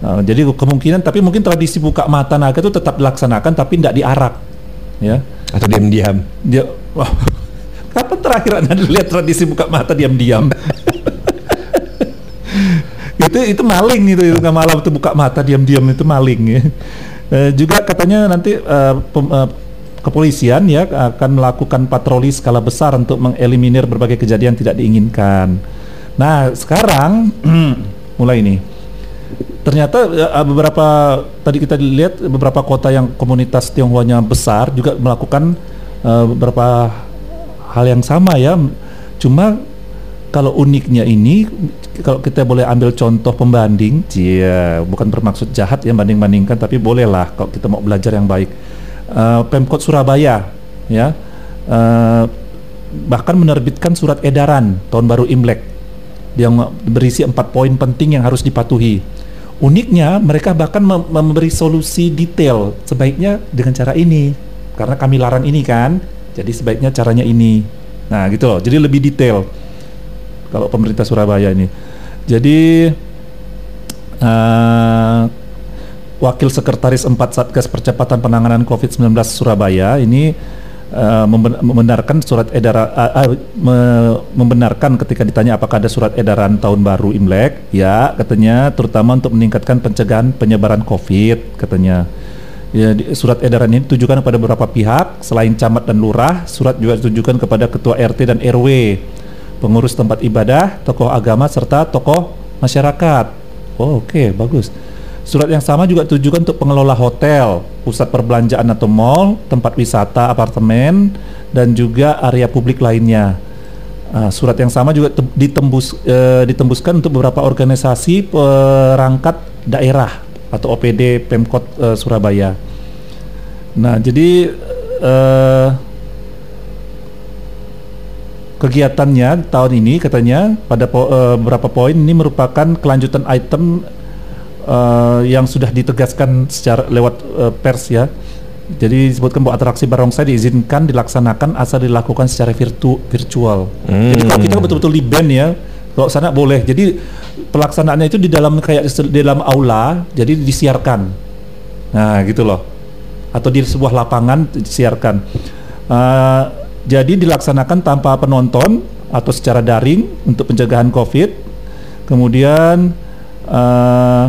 Uh, jadi kemungkinan tapi mungkin tradisi buka mata naga itu tetap dilaksanakan tapi tidak diarak ya. Atau diam-diam? Dia wah, kapan terakhir anda lihat tradisi buka mata diam-diam? Itu itu maling itu itu nggak malam itu buka mata diam-diam itu maling ya. Uh, juga katanya nanti uh, pem, uh, kepolisian ya akan melakukan patroli skala besar untuk mengeliminir berbagai kejadian tidak diinginkan. Nah sekarang mulai ini ternyata uh, beberapa tadi kita lihat beberapa kota yang komunitas Tionghoanya besar juga melakukan uh, beberapa hal yang sama ya. Cuma kalau uniknya ini kalau kita boleh ambil contoh pembanding, ya bukan bermaksud jahat ya banding-bandingkan tapi bolehlah kalau kita mau belajar yang baik. Uh, Pemkot Surabaya ya uh, bahkan menerbitkan surat edaran tahun baru Imlek yang berisi empat poin penting yang harus dipatuhi Uniknya mereka bahkan mem memberi solusi detail sebaiknya dengan cara ini karena kami larang ini kan. Jadi sebaiknya caranya ini. Nah, gitu loh. Jadi lebih detail kalau pemerintah Surabaya ini. Jadi uh, Wakil Sekretaris 4 Satgas Percepatan Penanganan COVID-19 Surabaya ini uh, membenarkan surat edaran uh, uh, me membenarkan ketika ditanya apakah ada surat edaran tahun baru Imlek ya katanya terutama untuk meningkatkan pencegahan penyebaran Covid katanya. Ya di, surat edaran ini ditujukan kepada beberapa pihak selain camat dan lurah surat juga ditujukan kepada ketua RT dan RW pengurus tempat ibadah tokoh agama serta tokoh masyarakat. Oh oke okay, bagus Surat yang sama juga ditujukan untuk pengelola hotel, pusat perbelanjaan atau mall, tempat wisata, apartemen, dan juga area publik lainnya. Uh, surat yang sama juga ditembus uh, ditembuskan untuk beberapa organisasi perangkat daerah atau OPD Pemkot uh, Surabaya. Nah, jadi uh, kegiatannya tahun ini katanya pada po uh, beberapa poin ini merupakan kelanjutan item uh, yang sudah ditegaskan secara lewat uh, pers ya. Jadi disebutkan bahwa atraksi barongsai diizinkan dilaksanakan asal dilakukan secara virtu virtual. Hmm. Jadi kalau kita betul-betul di band ya, kalau sana boleh. Jadi pelaksanaannya itu di dalam kayak di dalam aula, jadi disiarkan. Nah gitu loh. Atau di sebuah lapangan disiarkan. Uh, jadi dilaksanakan tanpa penonton atau secara daring untuk pencegahan COVID. Kemudian uh,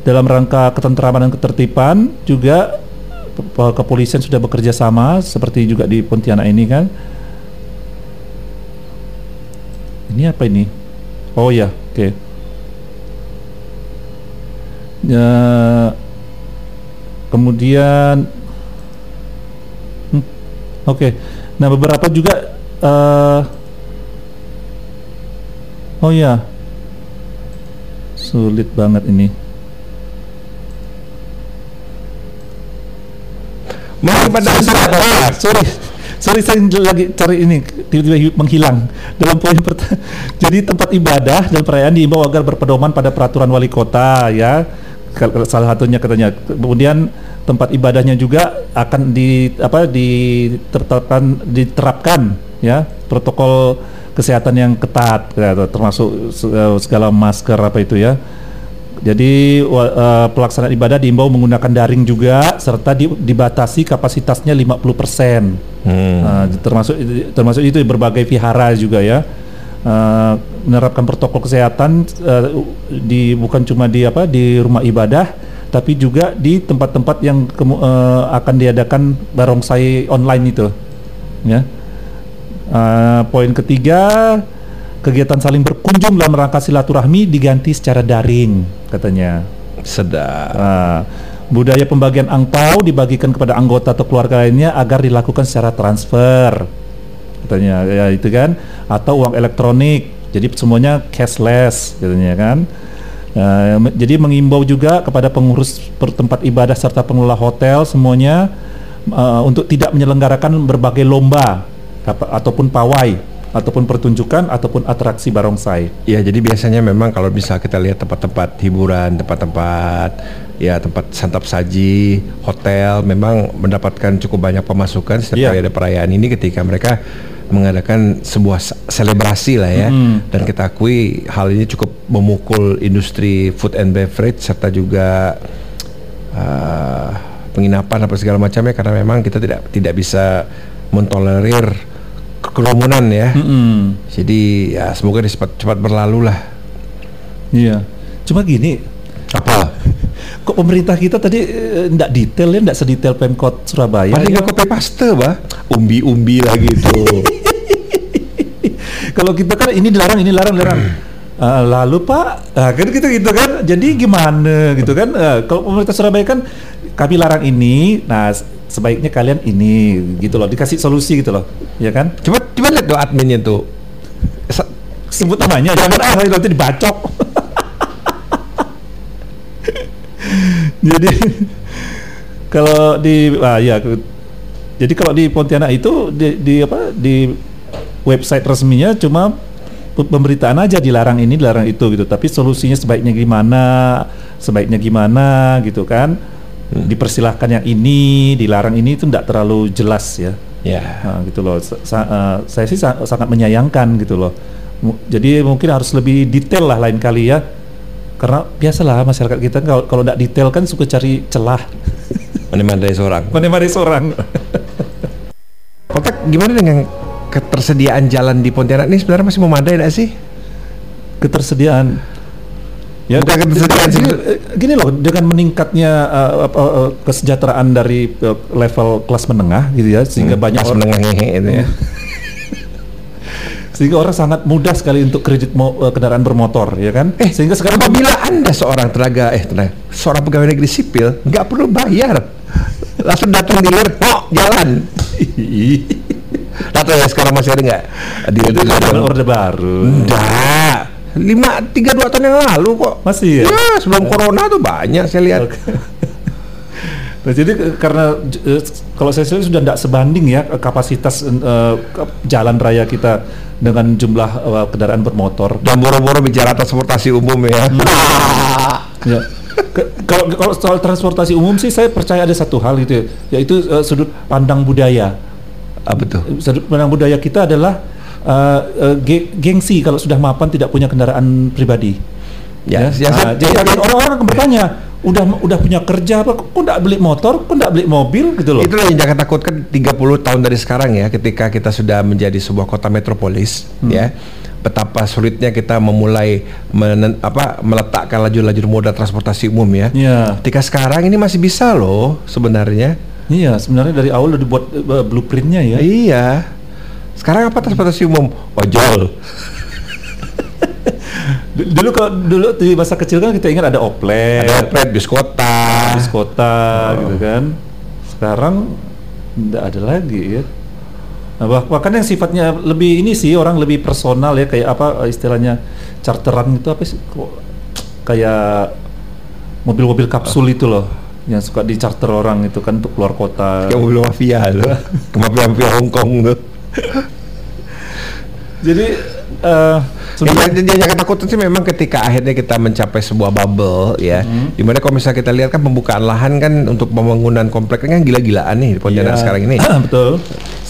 dalam rangka ketentraman dan ketertiban juga kepolisian sudah bekerja sama seperti juga di Pontianak ini kan. Ini apa ini? Oh ya, oke. Okay. Ya, kemudian, hmm, oke. Okay. Nah beberapa juga. Uh, oh ya, sulit banget ini. Mari pada ah, sorry. Sorry saya lagi cari ini tiba-tiba menghilang dalam poin pertama. Jadi tempat ibadah dan perayaan diimbau agar berpedoman pada peraturan wali kota ya. Salah satunya katanya. Kemudian tempat ibadahnya juga akan di apa diterapkan diterapkan ya protokol kesehatan yang ketat ya, termasuk segala masker apa itu ya jadi uh, pelaksanaan ibadah diimbau menggunakan daring juga serta di, dibatasi kapasitasnya 50%. Hmm. Uh, termasuk termasuk itu berbagai vihara juga ya. Uh, menerapkan protokol kesehatan uh, di bukan cuma di apa di rumah ibadah tapi juga di tempat-tempat yang kemu, uh, akan diadakan barongsai online itu. Ya. Uh, poin ketiga kegiatan saling berkunjung dalam rangka silaturahmi diganti secara daring katanya. Sedap. Nah, budaya pembagian angpau dibagikan kepada anggota atau keluarga lainnya agar dilakukan secara transfer katanya ya itu kan atau uang elektronik jadi semuanya cashless katanya kan uh, jadi mengimbau juga kepada pengurus tempat ibadah serta pengelola hotel semuanya uh, untuk tidak menyelenggarakan berbagai lomba ataupun pawai ataupun pertunjukan ataupun atraksi barongsai. Ya, jadi biasanya memang kalau bisa kita lihat tempat-tempat hiburan, tempat-tempat ya tempat santap saji, hotel memang mendapatkan cukup banyak pemasukan setiap yeah. kali ada perayaan ini ketika mereka mengadakan sebuah selebrasi lah ya. Mm. Dan kita akui hal ini cukup memukul industri food and beverage serta juga uh, penginapan apa segala macamnya karena memang kita tidak tidak bisa mentolerir kerumunan ya. Mm-mm. Jadi ya semoga ini cepat cepat berlalu lah. Iya. Cuma gini, Apa? kok pemerintah kita tadi tidak detail ya, tidak sedetail Pemkot Surabaya. Paling ya. nggak copy paste bah, umbi-umbi lagi tuh. Kalau kita kan ini dilarang, ini dilarang, dilarang. Ah, lalu Pak, ah, kan gitu gitu kan. Jadi gimana gitu kan? Ah, kalau pemerintah Surabaya kan kami larang ini, nah sebaiknya kalian ini gitu loh, dikasih solusi gitu loh, ya kan? coba coba lihat tuh adminnya tuh. Sebut namanya, jangan ah nanti dibacok. Jadi kalau di ah ya jadi kalau di Pontianak itu di, di apa di website resminya cuma pe- pemberitaan aja dilarang ini dilarang itu gitu tapi solusinya sebaiknya gimana sebaiknya gimana gitu kan dipersilahkan yang ini dilarang ini itu tidak terlalu jelas ya. Ya. Nah, gitu loh. Sa- sa- eh, saya sih sa- sangat menyayangkan gitu loh. Mu- jadi mungkin harus lebih detail lah lain kali ya. Karena biasalah masyarakat kita kalau kalau tidak detail kan suka cari celah. Mana-mana seorang. mana-mana seorang. Kotak gimana dengan ketersediaan jalan di Pontianak? Ini sebenarnya masih memadai tidak sih? ketersediaan ya Bukan ketersediaan sih. gini, gini loh dengan meningkatnya eh, apa, eh, kesejahteraan dari eh, level kelas menengah gitu ya sehingga Hmm, banyak pas orang menengah ngehe itu ya. sehingga orang sangat mudah sekali untuk kredit mo- eh, kendaraan bermotor ya kan Eh, sehingga sekarang apabila anda seorang tenaga eh tenaga, seorang pegawai negeri sipil nggak perlu bayar, langsung datang dealer, oh jalan. Tahu ya sekarang masih ada nggak dealer itu orde baru Enggak, lima tiga dua tahun yang lalu kok. Masih ya? Ya sebelum corona tuh banyak saya lihat. Oke. Nah, jadi karena eh, kalau saya lihat sudah tidak sebanding ya kapasitas ke- jalan raya kita dengan jumlah eh, kendaraan bermotor. Dan boro-boro bicara transportasi umum ya. Ya. Ke- Kalau kalau soal transportasi umum sih saya percaya ada satu hal gitu ya, yaitu eh, sudut pandang budaya. Apa tuh? Sudut pandang budaya kita adalah ge- gengsi kalau sudah mapan tidak punya kendaraan pribadi. Ya, yang Nah, jadi orang-orang bertanya, udah udah punya kerja apa? Kok nggak beli motor? Kok nggak beli mobil gitu loh? Itulah yang jangan takutkan 30 tahun dari sekarang ya ketika kita sudah menjadi sebuah kota metropolis Hmm. ya. Betapa sulitnya kita memulai menen- apa meletakkan lajur-lajur moda transportasi umum ya. Iya. Ketika sekarang ini masih bisa loh sebenarnya. Iya, sebenarnya dari awal udah dibuat eh, blueprintnya ya. Iya. Sekarang apa transportasi umum? Ojol. Dulu kalau dulu di masa kecil kan kita ingat ada oplet, Ada oplet bis kota. bis kota gitu kan. Sekarang nggak ada lagi ya. Nah, bah- bahkan yang sifatnya lebih ini sih orang lebih personal ya kayak apa eh, istilahnya charteran itu apa sih kok kayak mobil-mobil kapsul itu loh yang suka di charter orang itu kan untuk keluar kota. Kayak mobil mafia loh. Ke mafia-mafia Hongkong tuh. Jadi eh Ya, sebenarnya- jangan, jangan takut sih memang ketika akhirnya kita mencapai sebuah bubble ya, Hmm. di mana kalau misalnya kita lihat kan pembukaan lahan kan untuk pembangunan komplek kan gila-gilaan nih di Pontianak Iya. sekarang ini. betul.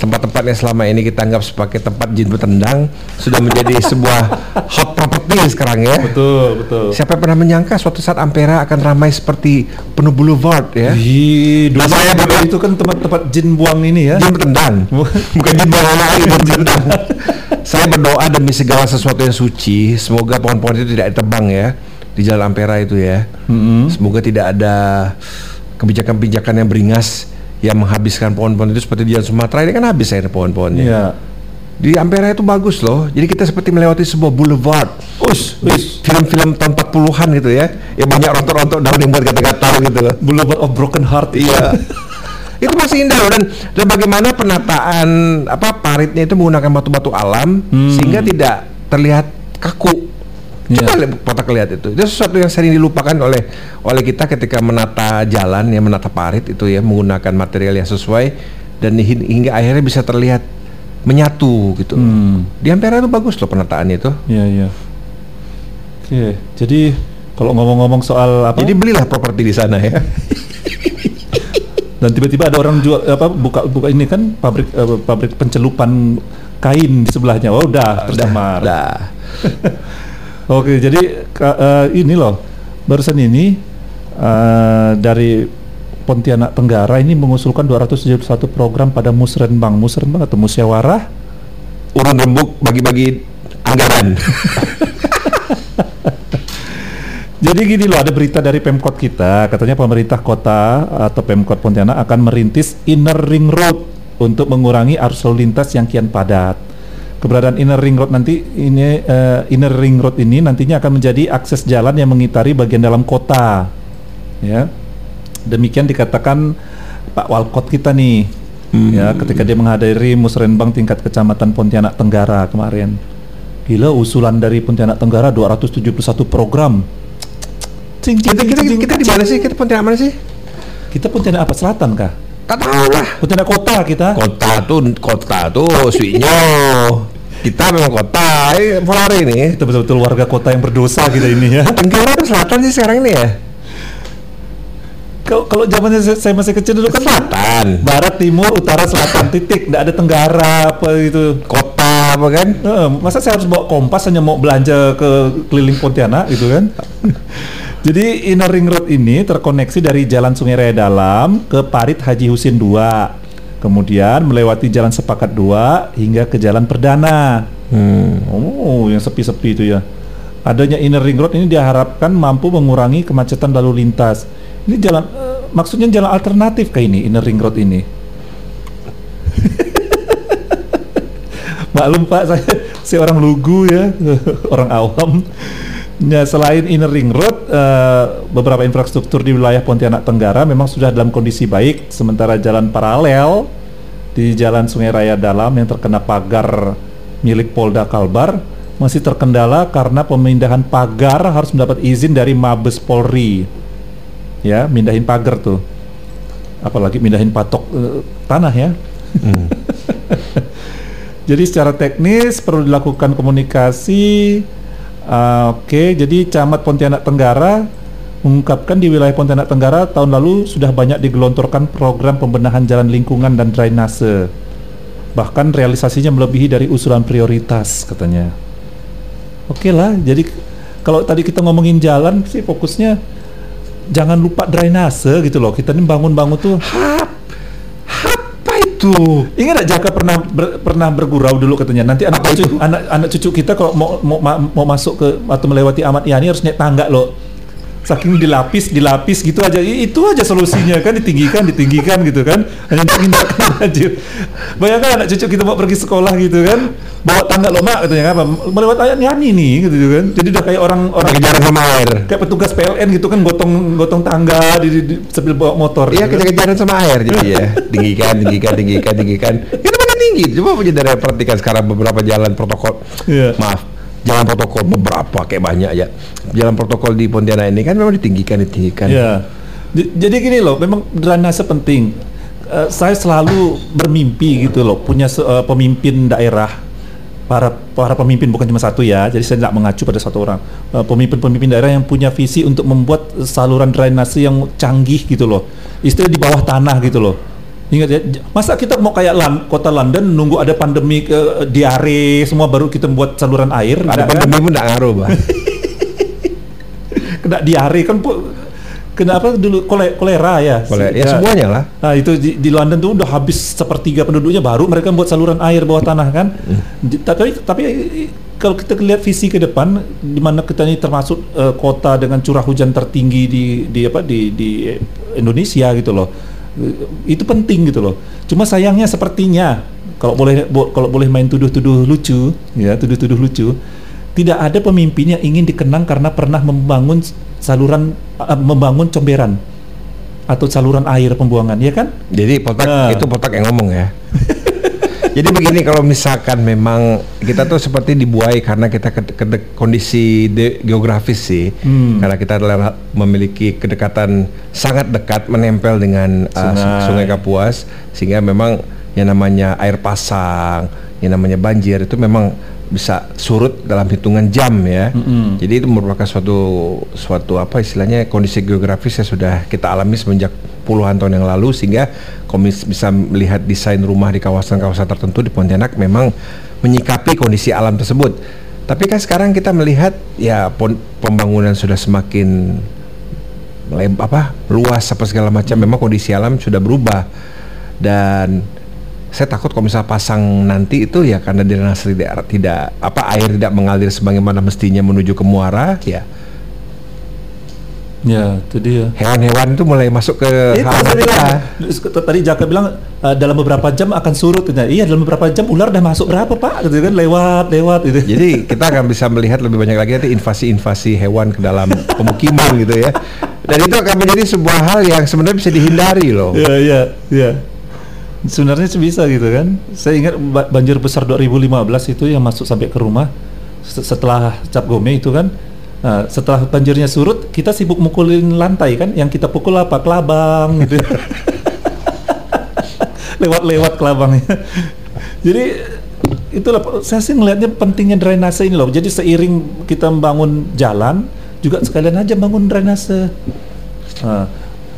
Tempat-tempat yang selama ini kita anggap sebagai tempat jin bertendang sudah menjadi sebuah hot property sekarang ya. Betul, betul. Siapa yang pernah menyangka suatu saat Ampera akan ramai seperti penuh boulevard ya? Dulu Nah, saya berdoa- itu kan tempat-tempat jin buang ini ya. Jin bertendang, bukan jin bawa lagi, jin bertendang. Saya berdoa demi segala sesuatu yang suci, semoga pohon-pohon itu tidak ditebang ya di Jalan Ampera itu ya. Mm-mm. Semoga tidak ada kebijakan-kebijakan yang beringas yang menghabiskan pohon-pohon itu seperti di Sumatera ini kan habis akhirnya pohon-pohonnya. Iya. Di Ampera itu bagus loh. Jadi kita seperti melewati sebuah boulevard. Us, us. Film-film tahun 40-an gitu ya. Yang banyak rontok-rontok daun yang buat kata-kata gitu loh. Boulevard of Broken Heart. Iya. itu masih indah loh dan, dan bagaimana penataan apa paritnya itu menggunakan batu-batu alam Hmm. sehingga tidak terlihat kaku. Coba Iya. lihat potak lihat itu. Itu sesuatu yang sering dilupakan oleh oleh kita ketika menata jalan ya menata parit itu ya menggunakan material yang sesuai dan hi- hingga akhirnya bisa terlihat menyatu gitu. Hmm. Di Ampera itu bagus loh penataannya itu. Iya, iya. Oke, jadi kalau ngomong-ngomong soal apa? Jadi belilah properti di sana ya. dan tiba-tiba ada orang jual apa buka buka ini kan pabrik eh, pabrik pencelupan kain di sebelahnya. Oh, udah tercemar. Dah. Oke, jadi eh, ini loh barusan ini eh, dari Pontianak Tenggara ini mengusulkan 271 program pada musrenbang, musrenbang atau musyawarah Urun rembuk bagi-bagi anggaran. Jadi gini loh, ada berita dari Pemkot kita, katanya pemerintah kota atau Pemkot Pontianak akan merintis Inner Ring Road untuk mengurangi arus lalu lintas yang kian padat. Keberadaan Inner Ring Road nanti ini eh, Inner Ring Road ini nantinya akan menjadi akses jalan yang mengitari bagian dalam kota. Ya. Demikian dikatakan Pak Walkot kita nih. Ya, ketika dia menghadiri musrenbang tingkat kecamatan Pontianak Tenggara kemarin. Gila usulan dari Pontianak Tenggara 271 program. Cing, cing, kita kita cing, kita di cing. mana sih? Kita Pontianak mana sih? Kita Pontianak apa? Selatan kah? Tak tahu lah. Pontianak kota kita. Kota tuh kota tuh suinya. Kita memang kota. Eh, Polari ini. Kita betul-betul warga kota yang berdosa kita ini ya. Tenggara atau selatan sih sekarang ini ya? Kalau kalau zamannya saya, masih kecil dulu kan Selatan. barat, timur, utara, selatan titik, nggak ada tenggara apa gitu. Kota apa kan? Eh, masa saya harus bawa kompas hanya mau belanja ke keliling Pontianak gitu kan? Jadi Inner Ring Road ini terkoneksi dari Jalan Sungai Raya Dalam ke Parit Haji Husin 2. Kemudian melewati Jalan Sepakat 2 hingga ke Jalan Perdana. Hmm. Oh, yang sepi-sepi itu ya. Adanya Inner Ring Road ini diharapkan mampu mengurangi kemacetan lalu lintas. Ini jalan eh, maksudnya jalan alternatif kayak ini Inner Ring Road ini. Maklum Pak, saya seorang lugu ya, orang awam. Ya, selain Inner Ring Road, eh, beberapa infrastruktur di wilayah Pontianak Tenggara memang sudah dalam kondisi baik, sementara jalan paralel di Jalan Sungai Raya Dalam yang terkena pagar milik Polda Kalbar masih terkendala karena pemindahan pagar harus mendapat izin dari Mabes Polri. Ya, mindahin pagar tuh. Apalagi mindahin patok eh, tanah ya. Hmm. Jadi secara teknis perlu dilakukan komunikasi. Ah, Oke, jadi Camat Pontianak Tenggara mengungkapkan di wilayah Pontianak Tenggara tahun lalu sudah banyak digelontorkan program pembenahan jalan lingkungan dan drainase. Bahkan realisasinya melebihi dari usulan prioritas katanya. Oke lah, jadi kalau tadi kita ngomongin jalan sih fokusnya jangan lupa drainase gitu loh. Kita ini bangun-bangun tuh itu? Ingat gak Jaka pernah ber- pernah bergurau dulu katanya nanti anak cucu anak anak cucu kita kalau mau mau ma- mau masuk ke atau melewati Ahmad Yani harus naik tangga loh. Saking dilapis dilapis gitu aja itu aja solusinya kan ditinggikan ditinggikan gitu kan hanya menghindarkan banjir. Bayangkan anak cucu kita mau pergi sekolah gitu kan bawa tangga loh mak katanya apa melewati Ahmad Yani nih gitu kan. Jadi udah kayak orang orang Kejaran sama air. kayak petugas PLN gitu kan gotong gotong tangga di, di, di- sambil bawa motor. Iya, gitu kan. kejar-kejaran sama air jadi ya. Tinggikan, tinggikan, tinggikan, tinggikan. Itu mana tinggi? Coba aja dari perhatikan sekarang beberapa jalan protokol. Iya. Maaf, jalan protokol beberapa kayak banyak ya. Jalan protokol di Pontianak ini kan memang ditinggikan, ditinggikan. Ya. Jadi gini loh, memang drainase penting. Eh, saya selalu bermimpi gitu loh, punya eh, pemimpin daerah, para para pemimpin bukan cuma satu ya. Jadi saya tidak mengacu pada satu orang. Eh, Pemimpin-pemimpin daerah yang punya visi untuk membuat saluran drainase yang canggih gitu loh. Istilah di bawah tanah gitu loh. Ingat ya, masa kita mau kayak Lan- kota London nunggu ada pandemi ke diare semua baru kita buat saluran air? Ada pandemi pun nggak ngaruh, Bang. Kena diare kan kena apa dulu kole- kolera ya? Boleh, ya semuanya lah. Nah itu di, di London tuh udah habis sepertiga penduduknya baru mereka buat saluran air bawah tanah kan. Di- tapi tapi kalau kita lihat visi ke depan di mana kita ini termasuk eh, kota dengan curah hujan tertinggi di di apa di di Indonesia gitu loh. Itu penting gitu loh. Cuma sayangnya sepertinya kalau boleh bo- kalau boleh main tuduh-tuduh lucu ya, tuduh-tuduh lucu tidak ada pemimpin yang ingin dikenang karena pernah membangun saluran eh, membangun comberan atau saluran air pembuangan ya kan Jadi potak Nah. itu potak yang ngomong ya. Jadi begini kalau misalkan memang kita tuh seperti dibuai karena kita ke, ke- kondisi de- geografis sih, Hmm. karena kita adalah memiliki kedekatan sangat dekat menempel dengan uh, Sungai. sungai Kapuas, sehingga memang yang namanya air pasang, yang namanya banjir itu memang bisa surut dalam hitungan jam ya. Mm-mm. Jadi itu merupakan suatu suatu apa istilahnya kondisi geografis yang sudah kita alami semenjak puluhan tahun yang lalu sehingga komis bisa melihat desain rumah di kawasan-kawasan tertentu di Pontianak memang menyikapi kondisi alam tersebut. Tapi kan sekarang kita melihat ya pembangunan sudah semakin apa luas apa segala macam. Memang kondisi alam sudah berubah dan saya takut kalau misalnya pasang nanti itu ya karena drainase tidak tidak apa air tidak mengalir sebagaimana mestinya menuju ke muara ya Ya, itu dia. hewan-hewan itu mulai masuk ke Itu halaman kita. Tadi Jaka bilang eh, dalam beberapa jam akan surut. Gitu. Iya, dalam beberapa jam ular udah masuk berapa pak? Gitu kan lewat, lewat gitu. Jadi kita akan bisa melihat lebih banyak lagi nanti invasi-invasi hewan ke dalam pemukiman gitu ya. Dan itu akan menjadi sebuah hal yang sebenarnya bisa dihindari loh. Iya, iya, iya. Sebenarnya bisa gitu kan. Saya ingat ba- banjir besar 2015 itu yang masuk sampai ke rumah se- setelah cap gome itu kan. Nah, setelah banjirnya surut, kita sibuk mukulin lantai kan. Yang kita pukul apa? Kelabang gitu. Lewat-lewat kelabangnya. Jadi itulah saya sih ngelihatnya pentingnya drainase ini loh. Jadi seiring kita membangun jalan, juga sekalian aja bangun drainase. Nah,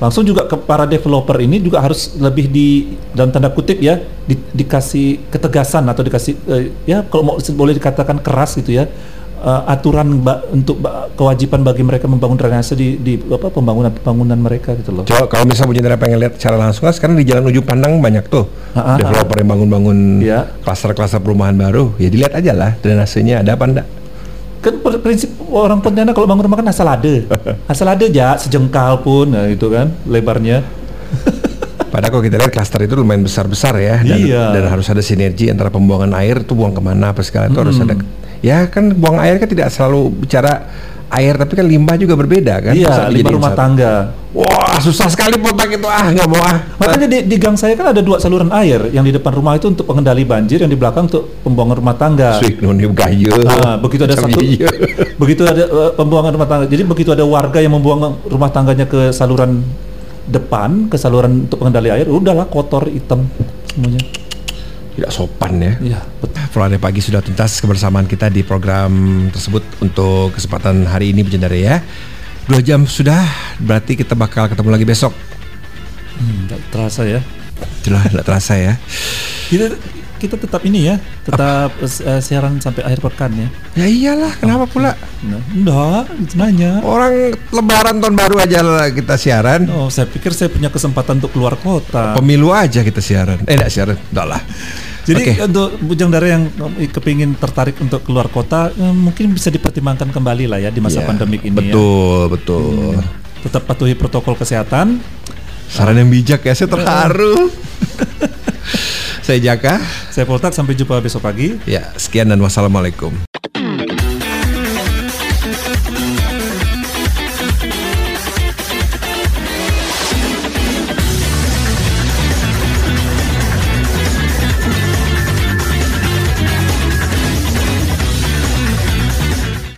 langsung juga ke para developer ini juga harus lebih di dalam tanda kutip ya di, dikasih ketegasan atau dikasih eh, ya kalau mau boleh dikatakan keras gitu ya eh, aturan ba- untuk ba- kewajiban bagi mereka membangun drainase di, di apa pembangunan pembangunan mereka gitu loh. Coba kalau misalnya Bu Jendra pengen lihat secara langsung kan sekarang di Jalan Ujung Pandang banyak tuh Ah, ah, developer yang bangun-bangun Iya. klaster-klaster perumahan baru. Ya dilihat aja lah drainasenya ada apa enggak. Kan prinsip orang Pontianak kalau bangun rumah kan asal ada, asal ada aja sejengkal pun, nah itu kan lebarnya. Padahal kalau kita lihat klaster itu lumayan besar-besar ya dan, Iya. dan harus ada sinergi antara pembuangan air itu buang ke mana apa segala itu harus ada ya kan buang air kan tidak selalu bicara air tapi kan limbah juga berbeda kan Iya, dijadiin rumah satu. tangga. wah susah sekali potak itu ah nggak mau ah Makanya di, di gang saya kan ada dua saluran air, yang di depan rumah itu untuk pengendali banjir, yang di belakang untuk pembuangan rumah tangga. Gayo Nah, begitu ada satu, begitu ada eh, pembuangan rumah tangga. Jadi begitu ada warga yang membuang rumah tangganya ke saluran depan, ke saluran untuk pengendali air, udahlah kotor hitam semuanya. Tidak sopan ya Iya, betul. Flora pagi sudah tuntas kebersamaan kita di program tersebut untuk kesempatan hari ini Bujendara ya. Dua jam sudah, berarti kita bakal ketemu lagi besok. Hmm, terasa ya. Itulah tidak terasa ya. Kita kita tetap ini ya, tetap eh, siaran sampai akhir pekan ya. Ya iyalah, kenapa pula? Nah, enggak, nanya. Orang lebaran tahun baru aja lah kita siaran. Oh, saya pikir saya punya kesempatan untuk keluar kota. Pemilu aja kita siaran. Eh enggak siaran, enggak lah. Jadi Oke. untuk bujang dara yang eh, kepingin tertarik untuk keluar kota, mungkin bisa dipertimbangkan kembali lah ya di masa Ya, pandemik ini ya. Betul, betul. Tetap patuhi protokol kesehatan. Saran yang bijak ya, saya terharu. saya Jaka. Saya Poltak, sampai jumpa besok pagi. Ya, sekian dan wassalamualaikum.